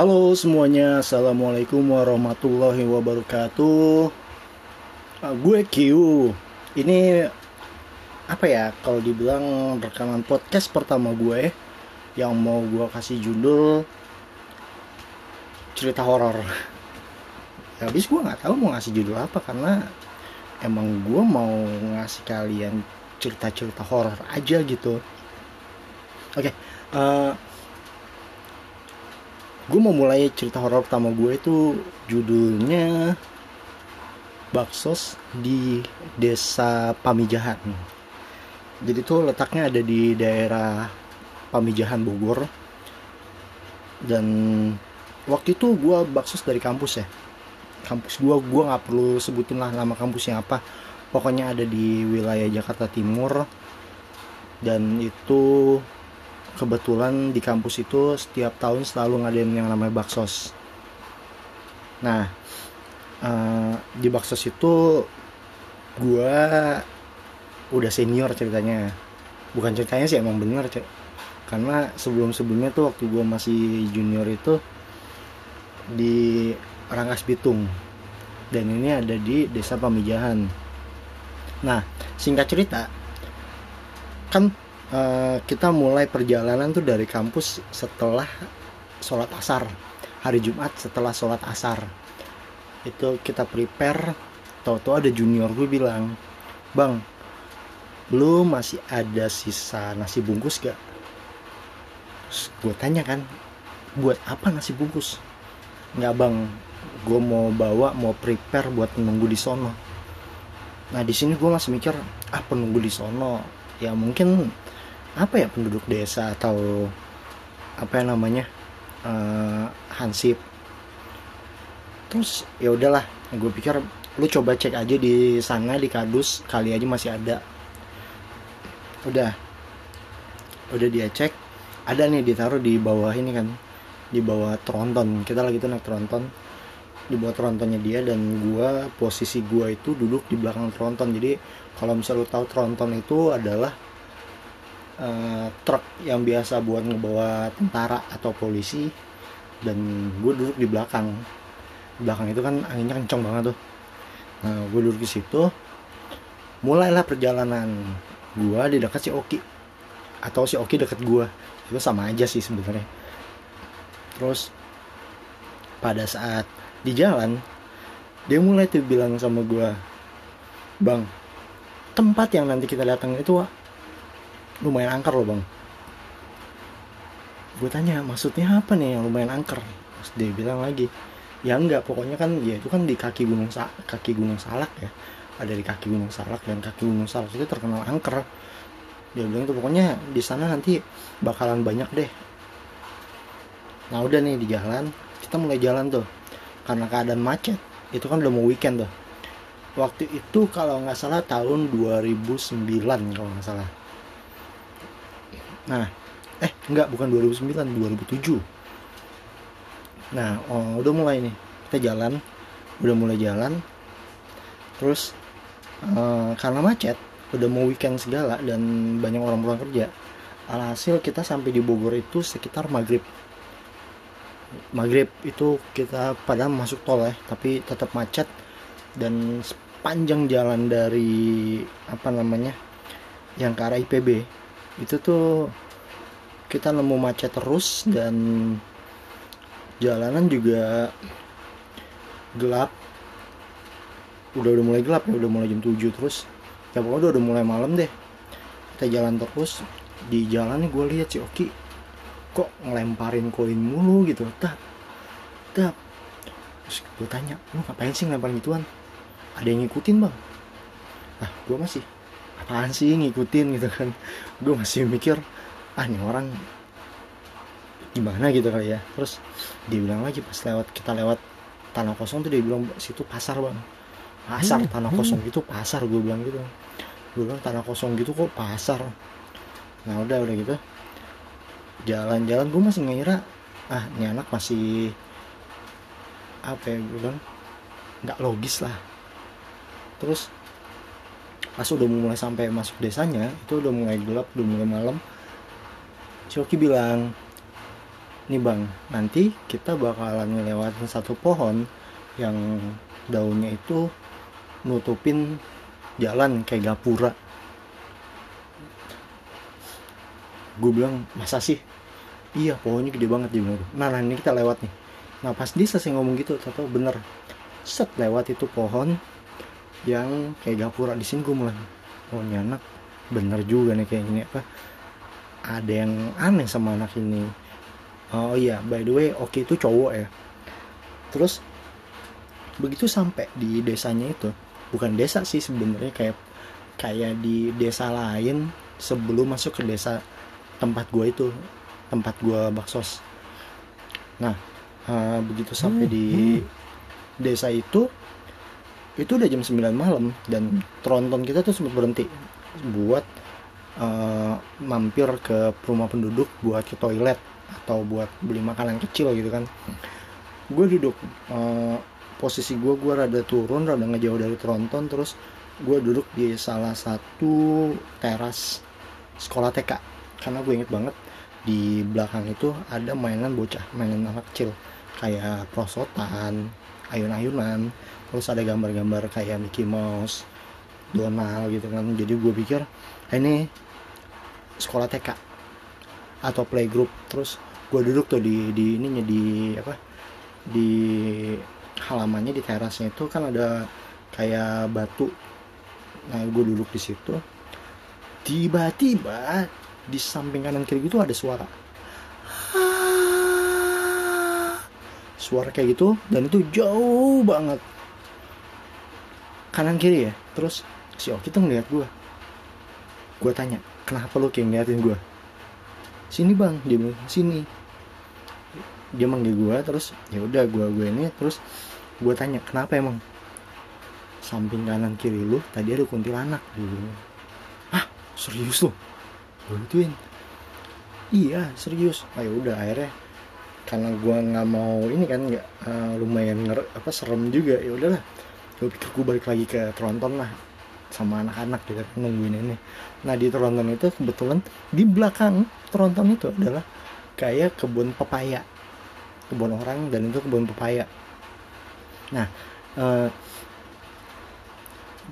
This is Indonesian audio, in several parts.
Halo semuanya, Assalamualaikum warahmatullahi wabarakatuh. Uh, Gue Q. Ini apa ya kalau dibilang rekaman podcast pertama gue Yang mau gue kasih judul Cerita horor. Ya, Habis gue gak tahu mau ngasih judul apa Karena emang gue mau ngasih kalian cerita-cerita horor aja gitu. Oke, okay, uh, gue mau mulai cerita horor pertama gue itu judulnya Baksos di desa Pamijahan. Jadi tuh letaknya ada di daerah Pamijahan Bogor. Dan waktu itu gue baksos dari kampus ya. Kampus gue gue nggak perlu sebutin lah nama kampusnya apa. Pokoknya ada di wilayah Jakarta Timur. Dan itu kebetulan di kampus itu setiap tahun selalu ngadain yang namanya baksos. Nah uh, di baksos itu gue udah senior ceritanya. Bukan ceritanya sih emang bener cek. Karena sebelum sebelumnya tuh waktu gue masih junior itu di Rangkas Bitung. Dan ini ada di desa Pamijahan. Nah singkat cerita kan uh, kita mulai perjalanan tuh dari kampus setelah sholat asar. Hari Jumat setelah sholat asar. Itu kita prepare. Tau-tau ada junior gue bilang bang lu masih ada sisa nasi bungkus gak? Terus gue tanya kan buat apa nasi bungkus? Nggak bang. Gue mau bawa mau prepare buat menunggu di sono. Nah di sini gue masih mikir ah penunggu di sono. Ya mungkin apa ya penduduk desa atau apa yang namanya uh, hansip. Terus ya udahlah gue pikir lu coba cek aja di sana di kadus kali aja masih ada. Udah. Udah dia cek ada nih ditaruh di bawah ini kan di bawah tronton. Kita lagi tuh naik tronton. Di bawah trontonnya dia dan gua posisi gua itu duduk di belakang tronton. Jadi kalau misal lu tahu tronton itu adalah uh, truk yang biasa buat ngebawa tentara atau polisi dan gue duduk di belakang. Di belakang itu kan anginnya kencang banget tuh. Nah gue duduk di situ mulailah perjalanan gue di dekat si Oki atau si Oki deket gue itu sama aja sih sebenarnya. Terus pada saat di jalan dia mulai tuh bilang sama gue bang tempat yang nanti kita datang itu lumayan angker loh bang. Gue tanya maksudnya apa nih yang lumayan angker? Terus dia bilang lagi ya enggak pokoknya kan ya itu kan di kaki gunung Sa kaki gunung salak ya. Ada di kaki gunung salak dan kaki gunung salak itu terkenal angker. Dia bilang tuh pokoknya di sana nanti bakalan banyak deh. Nah udah nih di jalan kita mulai jalan tuh. Karena keadaan macet itu kan udah mau weekend tuh. Waktu itu kalau nggak salah tahun 2009 kalau nggak salah Nah, eh enggak bukan 2009, 2007. Nah, oh, udah mulai nih. Kita jalan, udah mulai jalan. Terus uh, karena macet, udah mau weekend segala dan banyak orang pulang kerja. Alhasil kita sampai di Bogor itu sekitar maghrib. Maghrib itu kita pada masuk tol ya, tapi tetap macet dan sepanjang jalan dari apa namanya yang ke arah IPB itu tuh kita nemu macet terus dan jalanan juga gelap. Udah udah mulai gelap ya udah mulai jam 7 terus. Ya pokoknya udah, udah mulai malam deh. Kita jalan terus. Di jalan gue lihat si Oki kok ngelemparin koin mulu gitu. Tak tak terus gue tanya lu ngapain sih ngelemparin gituan? Ada yang ngikutin bang. Ah gue masih apaan sih ngikutin gitu kan? Gue masih mikir ah ini orang gimana gitu kali ya? Terus dia bilang lagi pas lewat kita lewat tanah kosong tuh dia bilang situ pasar bang. Pasar hmm, tanah kosong gitu pasar gue bilang gitu. Gue bilang tanah kosong gitu kok pasar? Nah udah udah gitu. Jalan-jalan gue masih ngira ah ini anak masih apa ya gue bilang nggak logis lah. Terus pas udah mulai sampai masuk desanya itu udah mulai gelap udah mulai malam. Shoki bilang nih bang nanti kita bakalan ngelewatin satu pohon yang daunnya itu nutupin jalan kayak gapura. Gue bilang masa sih? Iya pohonnya gede banget dia bilang. Nah, nah ini kita lewat nih. Nah pas dia selesai ngomong gitu tahu bener. Set lewat itu pohon yang kayak gapura di sini gue mulai oh ini anak bener juga nih kayak gini apa? Ada yang aneh sama anak ini. Oh iya by the way oke itu cowok ya. Terus begitu sampai di desanya itu bukan desa sih sebenarnya kayak kayak di desa lain sebelum masuk ke desa tempat gue itu tempat gue baksos. Nah uh, begitu sampai di hmm. desa itu itu udah jam 9 malam dan tronton kita tuh sempat berhenti buat uh, mampir ke rumah penduduk buat ke toilet atau buat beli makanan kecil gitu kan. Gue duduk uh, posisi gue gue rada turun rada ngejauh dari tronton terus gue duduk di salah satu teras sekolah TK karena gue inget banget di belakang itu ada mainan bocah mainan anak kecil. Kayak prosotan ayun-ayunan. Terus ada gambar-gambar kayak Mickey Mouse Donald gitu kan. Jadi gue pikir ah, ini sekolah TK atau playgroup. Terus gue duduk tuh di di ininya di apa di halamannya di terasnya itu kan ada kayak batu. Nah gue duduk di situ tiba-tiba di samping kanan kiri gitu ada suara suara kayak gitu dan itu jauh banget. Kanan kiri ya terus si Oki tuh ngeliat gue gue tanya kenapa lo kayak ngeliatin gue sini bang. Dia bilang sini. Dia manggil gue terus ya udah gue gue ini terus gue tanya kenapa emang? Samping kanan kiri lu tadi ada kuntilanak. Dulu ah serius lo gituin? Iya serius. Ayo ah, ya udah akhirnya karena gue nggak mau ini kan nggak uh, lumayan nger apa serem juga. Ya udahlah gue pikir gue balik lagi ke tronton lah sama anak-anak juga kan nungguin ini. Nah di tronton itu kebetulan di belakang tronton itu adalah kayak kebun pepaya. Kebun orang dan itu kebun pepaya. Nah uh,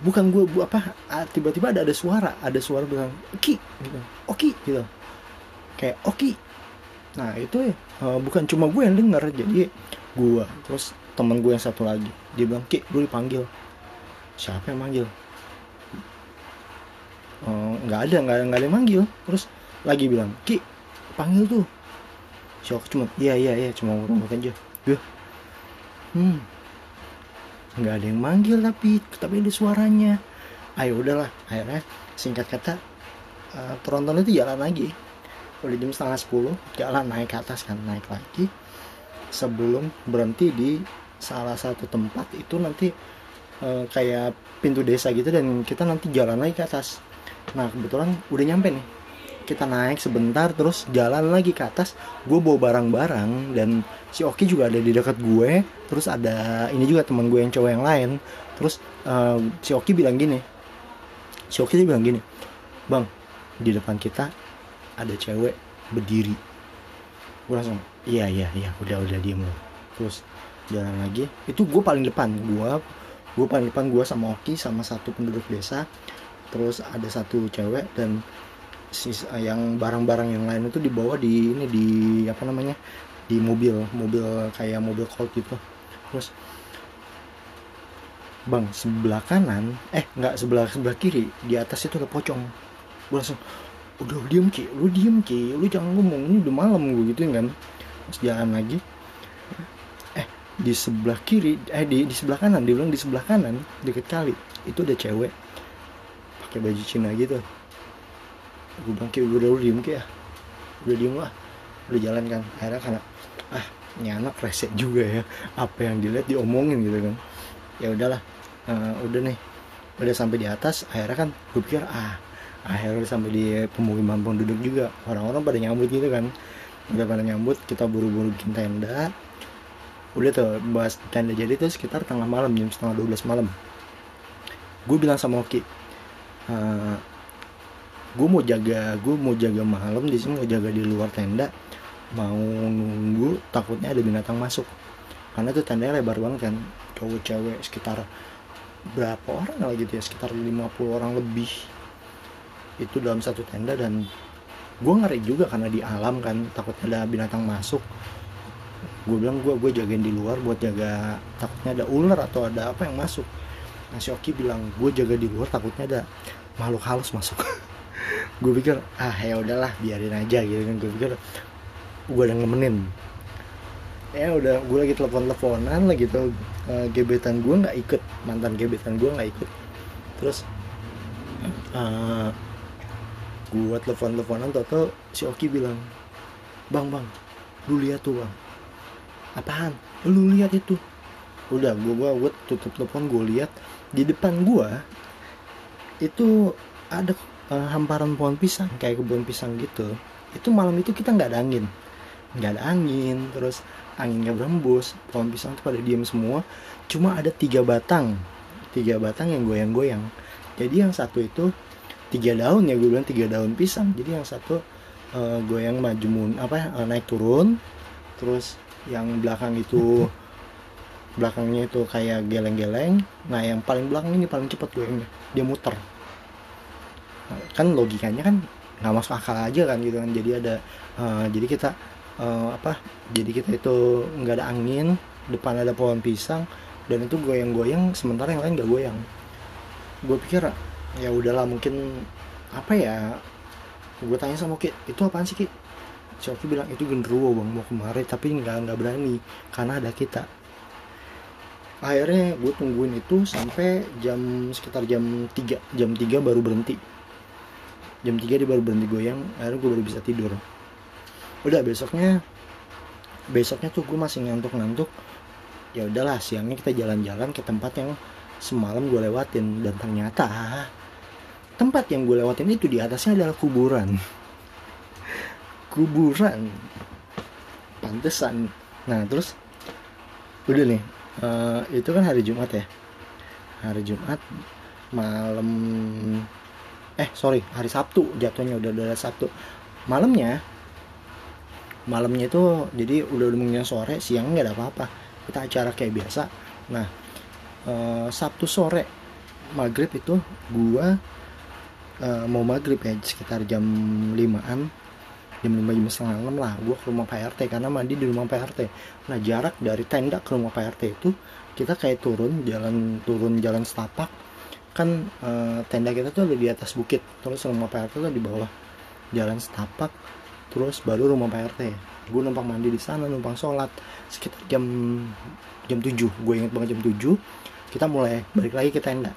bukan gue bu apa tiba-tiba ada ada suara ada suara bilang oki gitu. Oki gitu. Kayak oki nah itu ya uh, bukan cuma gue yang denger jadi gue terus teman gue yang satu lagi dia bilang ki gue dipanggil. Siapa yang manggil? Eh, nggak uh, ada nggak nggak ada yang manggil. Terus lagi bilang ki panggil tuh. Siapa cuma iya iya iya cuma ngomong aja. Gue hmm. Nggak ada yang manggil tapi tapi ada suaranya. Ayo udahlah akhirnya singkat kata uh, penonton itu jalan lagi udah jam setengah sepuluh jalan naik ke atas kan naik lagi. Sebelum berhenti di salah satu tempat itu nanti uh, kayak pintu desa gitu dan kita nanti jalan lagi ke atas. Nah kebetulan udah nyampe nih. Kita naik sebentar terus jalan lagi ke atas. Gue bawa barang-barang dan si Oki juga ada di dekat gue. Terus ada ini juga teman gue yang cowok yang lain. Terus uh, si Oki bilang gini. Si Oki bilang gini bang di depan kita ada cewek berdiri. Gue langsung? Iya iya iya. Udah udah diem loh. Terus jalan lagi. Itu gue paling depan. Gue gue paling depan gue sama Oki sama satu penduduk desa. Terus ada satu cewek dan sis yang barang-barang yang lain itu dibawa di ini di apa namanya di mobil. Mobil kayak mobil colt gitu. Terus bang sebelah kanan eh nggak sebelah sebelah kiri di atas itu ada pocong. Gue langsung udah diem ki. Lu diem ki. Lu jangan ngomong. Ini udah malam gue gitu kan. Terus jalan lagi. Eh di sebelah kiri eh di di sebelah kanan. Dia bilang di sebelah kanan deket kali. Itu ada cewek. Pakai baju Cina gitu. Gue bilang kayak udah udah diem kayak udah diem lah. Udah jalan kan. Akhirnya karena ah ini anak resek juga ya. Apa yang dilihat diomongin gitu kan. Ya udahlah. Uh, udah nih. Udah sampai di atas. Akhirnya kan gue pikir ah akhirnya sampai di pemukiman penduduk juga. Orang-orang pada nyambut gitu kan. Udah pada nyambut kita buru-buru bikin tenda. Udah tuh bahas tenda jadi tuh sekitar tengah malam jam setengah 12 malam. Gue bilang sama Oki uh, gue mau jaga gue mau jaga malam di sini mau jaga di luar tenda. Mau itu takutnya ada binatang masuk. Karena itu tendanya lebar banget kan cowok cewek sekitar berapa orang lah gitu ya sekitar 50 orang lebih itu dalam satu tenda dan gue ngeri juga karena di alam kan takutnya ada binatang masuk. Gue bilang gue gue jagain di luar buat jaga takutnya ada ular atau ada apa yang masuk. Nah si Oki bilang gue jaga di luar takutnya ada makhluk halus masuk. Gue pikir ah ya udahlah biarin aja gitu kan. Gue pikir gue udah ngemenin ya udah gue lagi telepon teleponan lagi tuh uh, gebetan gue nggak ikut mantan gebetan gue nggak ikut. Terus uh, gue telepon teleponan toto si Oki bilang bang bang lu lihat tuh bang. Apaan? Lu lihat itu. Udah gue gue gue tutup telepon gue lihat. Di depan gue itu ada uh, hamparan pohon pisang kayak kebun pisang gitu. Itu malam itu kita nggak ada angin. Nggak ada angin terus anginnya berembus pohon pisang itu pada diem semua. Cuma ada tiga batang tiga batang yang goyang-goyang. Jadi yang satu itu tiga daun ya gue bilang tiga daun pisang. Jadi yang satu uh, goyang maju mun apa uh, naik turun. Terus yang belakang itu belakangnya itu kayak geleng-geleng. Nah yang paling belakang ini paling cepat goyangnya. Dia muter. Kan logikanya kan nggak masuk akal aja kan gitu kan. Jadi ada uh, jadi kita uh, apa jadi kita itu nggak ada angin depan ada pohon pisang dan itu goyang-goyang sementara yang lain nggak goyang. Gue pikir ya udahlah mungkin apa ya gue tanya sama Ki itu apaan sih Ki? Si Oki bilang itu genderuwo bang mau kemari tapi nggak nggak berani karena ada kita. Akhirnya gue tungguin itu sampai jam sekitar jam 3 jam 3 baru berhenti. Jam 3 dia baru berhenti goyang akhirnya gue baru bisa tidur. Udah besoknya besoknya tuh gue masih ngantuk-ngantuk. Ya udahlah siangnya kita jalan-jalan ke tempat yang semalam gue lewatin dan ternyata tempat yang gue lewatin itu di atasnya adalah kuburan. Kuburan. Pantesan. Nah terus? Udah nih uh, itu kan hari Jumat ya? Hari Jumat malam eh sorry hari Sabtu jatuhnya udah udah Sabtu. Malamnya malamnya itu jadi udah udah menjelang sore siang nggak ada apa-apa. Kita acara kayak biasa. Nah uh, Sabtu sore maghrib itu gua uh, mau maghrib ya sekitar jam 5an jam 5 jam setengah enam lah gua ke rumah Pak RT karena mandi di rumah Pak RT nah jarak dari tenda ke rumah Pak RT itu kita kayak turun jalan turun jalan setapak. Kan uh, tenda kita tuh ada di atas bukit terus rumah Pak RT tuh di bawah jalan setapak. Terus baru rumah Pak RT gue numpang mandi di sana numpang sholat. Sekitar jam jam 7 gue inget banget jam 7 kita mulai balik lagi ke tenda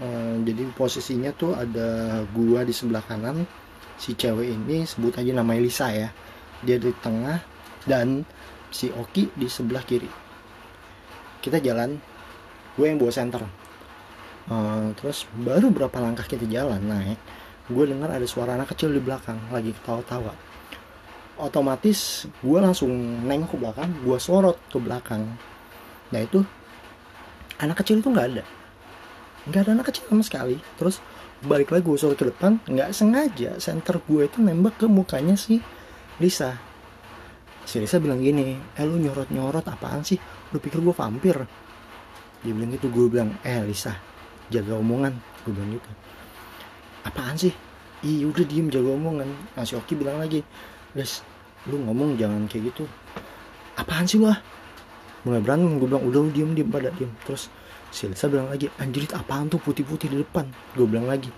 e, jadi posisinya tuh ada gua di sebelah kanan si cewek ini sebut aja nama Elisa ya. Dia di tengah dan si Oki di sebelah kiri. Kita jalan gue yang bawa center e, terus baru berapa langkah kita jalan naik gue dengar ada suara anak kecil di belakang lagi ketawa-tawa. Otomatis gue langsung nengok ke belakang gue sorot ke belakang. Nah itu anak kecil itu nggak ada nggak ada anak kecil sama sekali. Terus balik lagi gue sorot ke depan nggak sengaja center gue itu nembak ke mukanya si Lisa. Si Lisa bilang gini eh lu nyorot nyorot apaan sih? Lu pikir gue vampir? Dia bilang gitu gue bilang eh Lisa jaga omongan gue bilang gitu. Apaan sih? Ih udah diem jaga omongan. Nah si Oki bilang lagi Guys lu ngomong jangan kayak gitu. Apaan sih lu Mulai berantem gue bilang udah lu diem diem pada diem. Terus si Lisa bilang lagi Anjrit apaan tuh putih-putih di depan? Gue bilang lagi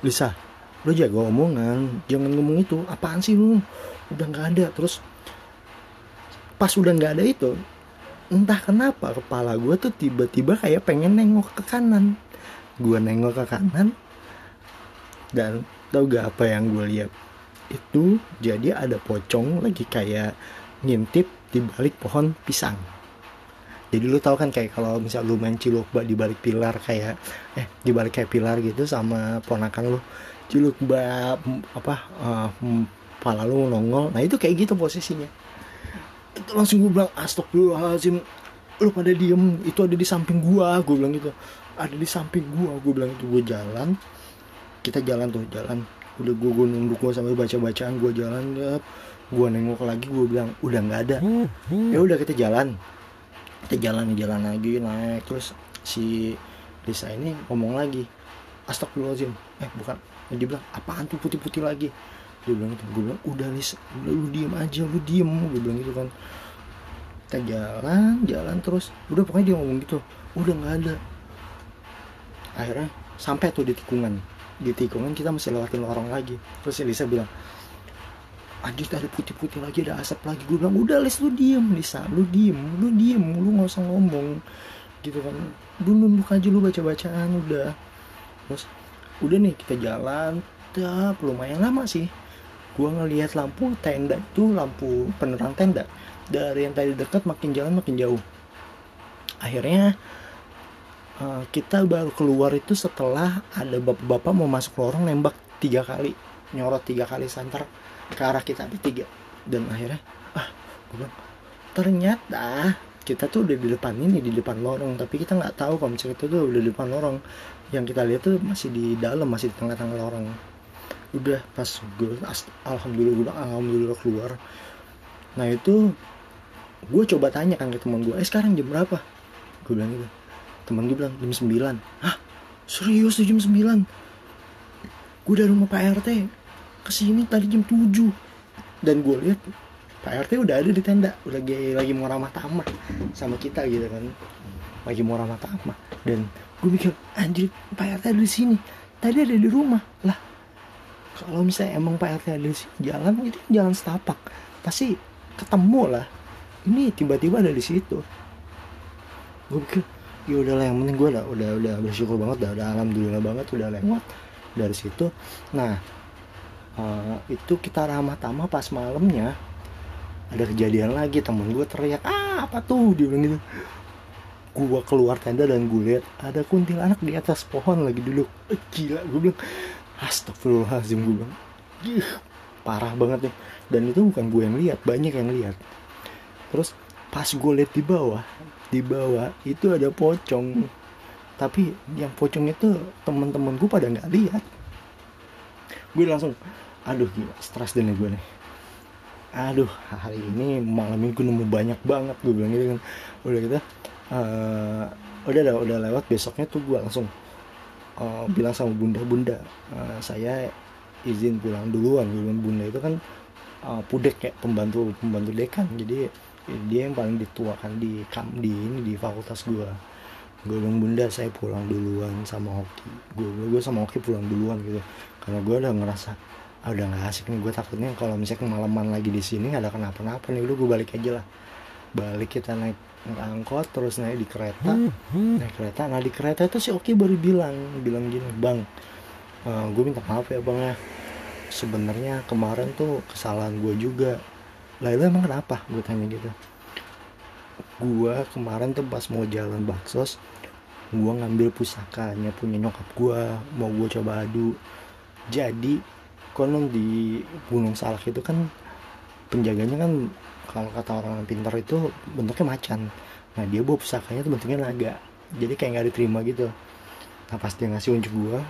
Lisa lu jaga omongan Jangan ngomong itu. Apaan sih lu? Udah gak ada. Terus Pas udah gak ada itu Entah kenapa kepala gue tuh tiba-tiba kayak pengen nengok ke kanan. Gue nengok ke kanan dan tau gak apa yang gue lihat? Itu jadi ada pocong lagi kayak ngintip di balik pohon pisang jadi lu tau kan kayak kalau misal lu main cilukba di balik pilar kayak eh di balik kayak pilar gitu sama ponakan lu cilukba apa uh, pala lu nongol. Nah itu kayak gitu posisinya. Itu langsung gue bilang astagfirullahaladzim lu pada diem. Itu ada di samping gua gue bilang gitu. Ada di samping gua gue bilang itu gue jalan. Kita jalan tuh jalan. Udah gue gue nunduk gue sambil baca bacaan gue jalan ya gue nengok lagi gue bilang udah nggak ada. Ya udah kita jalan kita jalan jalan lagi naik. Terus si Lisa ini ngomong lagi astagfirullahaladzim. Eh bukan. Dia bilang apaan tuh putih-putih lagi? Dia bilang gitu. Gue bilang udah Lisa udah lu diem aja lu diem. Gue bilang gitu kan. Kita jalan jalan terus. Udah pokoknya dia ngomong gitu. Udah nggak ada. Akhirnya sampai tuh di tikungan. Di tikungan kita masih lewatin lorong lagi. Terus Lisa bilang anjir ada putih-putih lagi ada asap lagi. Gue bilang udah Lis lu diem Lisa lu diem lu diem. Lu nggak usah ngomong. Gitu kan. Lu nunduk aja lu baca-bacaan udah. Terus udah nih kita jalan. Tak lumayan lama sih. Gue ngelihat lampu tenda itu lampu penerang tenda. Dari yang tadi dekat makin jalan makin jauh. Akhirnya uh, kita baru keluar itu setelah ada bapak-bapak mau masuk lorong nembak tiga kali. Nyorot tiga kali santer ke arah kita bertiga dan akhirnya ah gue bilang ternyata kita tuh udah di depan ini di depan lorong. Tapi kita nggak tahu kalau misalnya itu tuh udah di depan lorong. Yang kita lihat tuh masih di dalam masih di tengah-tengah lorong. Udah pas gue alhamdulillah gue alhamdulillah keluar. Nah itu gue coba tanya kan ke teman gue eh sekarang jam berapa? Gue bilang gitu. Teman gue bilang jam 9 ah serius jam 9 gue dari rumah Pak RT ke sini tadi jam 7 dan gue lihat Pak RT udah ada di tenda. Lagi, lagi mau ramah tamah sama kita gitu kan. Lagi mau ramah tamah. Dan gue mikir anjir Pak RT ada di sini. Tadi ada di rumah. Lah kalau misalnya emang Pak RT ada di sini jalan itu jalan setapak. Pasti ketemu lah. Ini tiba-tiba ada di situ. Gue pikir ya udahlah yang penting gue udah udah udah bersyukur banget udah, udah alhamdulillah banget udah lewat dari situ. Nah uh, itu kita ramah tamah pas malamnya. Ada kejadian lagi temen gue teriak ah apa tuh? Dia bilang gitu. Gue keluar tenda dan gue lihat ada kuntilanak di atas pohon lagi duduk. Eh, gila gue bilang astagfirullahaladzim gue bilang. Gih, parah banget nih. Dan itu bukan gue yang lihat banyak yang lihat. Terus pas gue lihat di bawah di bawah itu ada pocong. Tapi yang pocong itu teman-teman gue pada nggak lihat gue langsung aduh gila stres deh nih gue nih. Aduh hari ini malam ini gue nemu banyak banget gue bilang gitu kan. Udah gitu uh, udah udah lewat besoknya tuh gue langsung uh, bilang sama bunda bunda uh, saya izin pulang duluan. Gue bilang bunda itu kan uh, pudek kayak pembantu pembantu dekan jadi dia yang paling dituakan di kam di ini di fakultas gue. Gue bilang bunda saya pulang duluan sama Hoki. Gue gue sama Hoki pulang duluan gitu karena gue udah ngerasa ah, udah nggak asik nih gue takutnya kalau misalnya kemalaman lagi di sini ada kenapa-napa nih. Udah gue balik aja lah. Balik kita naik angkot terus naik di kereta. Naik kereta. Nah di kereta itu si Oki baru bilang bilang gini bang uh, eh, gue minta maaf ya bang ya. Sebenarnya kemarin tuh kesalahan gue juga. Lah itu emang kenapa? Gue tanya gitu. Gue kemarin tuh pas mau jalan baksos gue ngambil pusakanya punya nyokap gue mau gue coba adu jadi konon di Gunung Salak itu kan penjaganya kan kalau kata orang pintar itu bentuknya macan. Nah dia bawa pusakanya tuh bentuknya naga. Jadi kayak nggak diterima gitu. Nah pas dia ngasih unjuk gua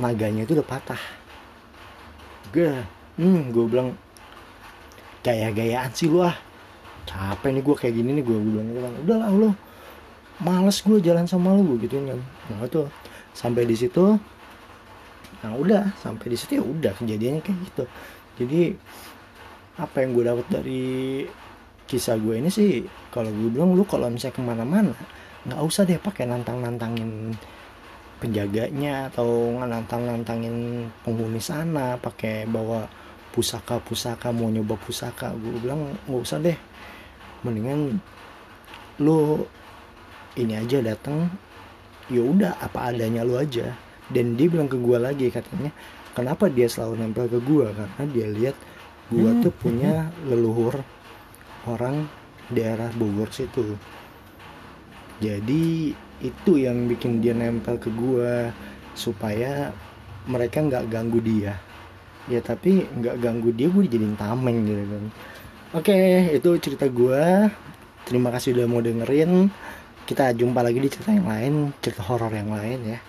naganya itu udah patah. Gue hmm gue bilang gaya-gayaan sih lu ah. Capek nih gue kayak gini nih gue bilang gitu kan. Udahlah lo males gue jalan sama lu gitu kan. Nah itu. Sampai di situ nah udah sampai di situ ya udah kejadiannya kayak gitu. Jadi apa yang gue dapat dari kisah gue ini sih kalau gue bilang lu kalau misalnya ke mana-mana nggak usah deh pakai nantang-nantangin penjaganya atau nantang-nantangin penghuni sana pakai bawa pusaka-pusaka mau nyoba pusaka. Gue bilang nggak usah deh. Mendingan lu ini aja datang ya udah apa adanya lu aja dan dia bilang ke gue lagi katanya kenapa dia selalu nempel ke gue karena dia lihat gue hmm. tuh punya leluhur orang daerah Bogor situ. Jadi itu yang bikin dia nempel ke gue supaya mereka nggak ganggu dia. Ya tapi nggak ganggu dia gue dijadiin tameng gitu kan. Oke itu cerita gue terima kasih udah mau dengerin. Kita jumpa lagi di cerita yang lain cerita horor yang lain ya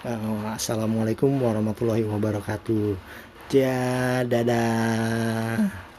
Assalamualaikum warahmatullahi wabarakatuh. aja dadah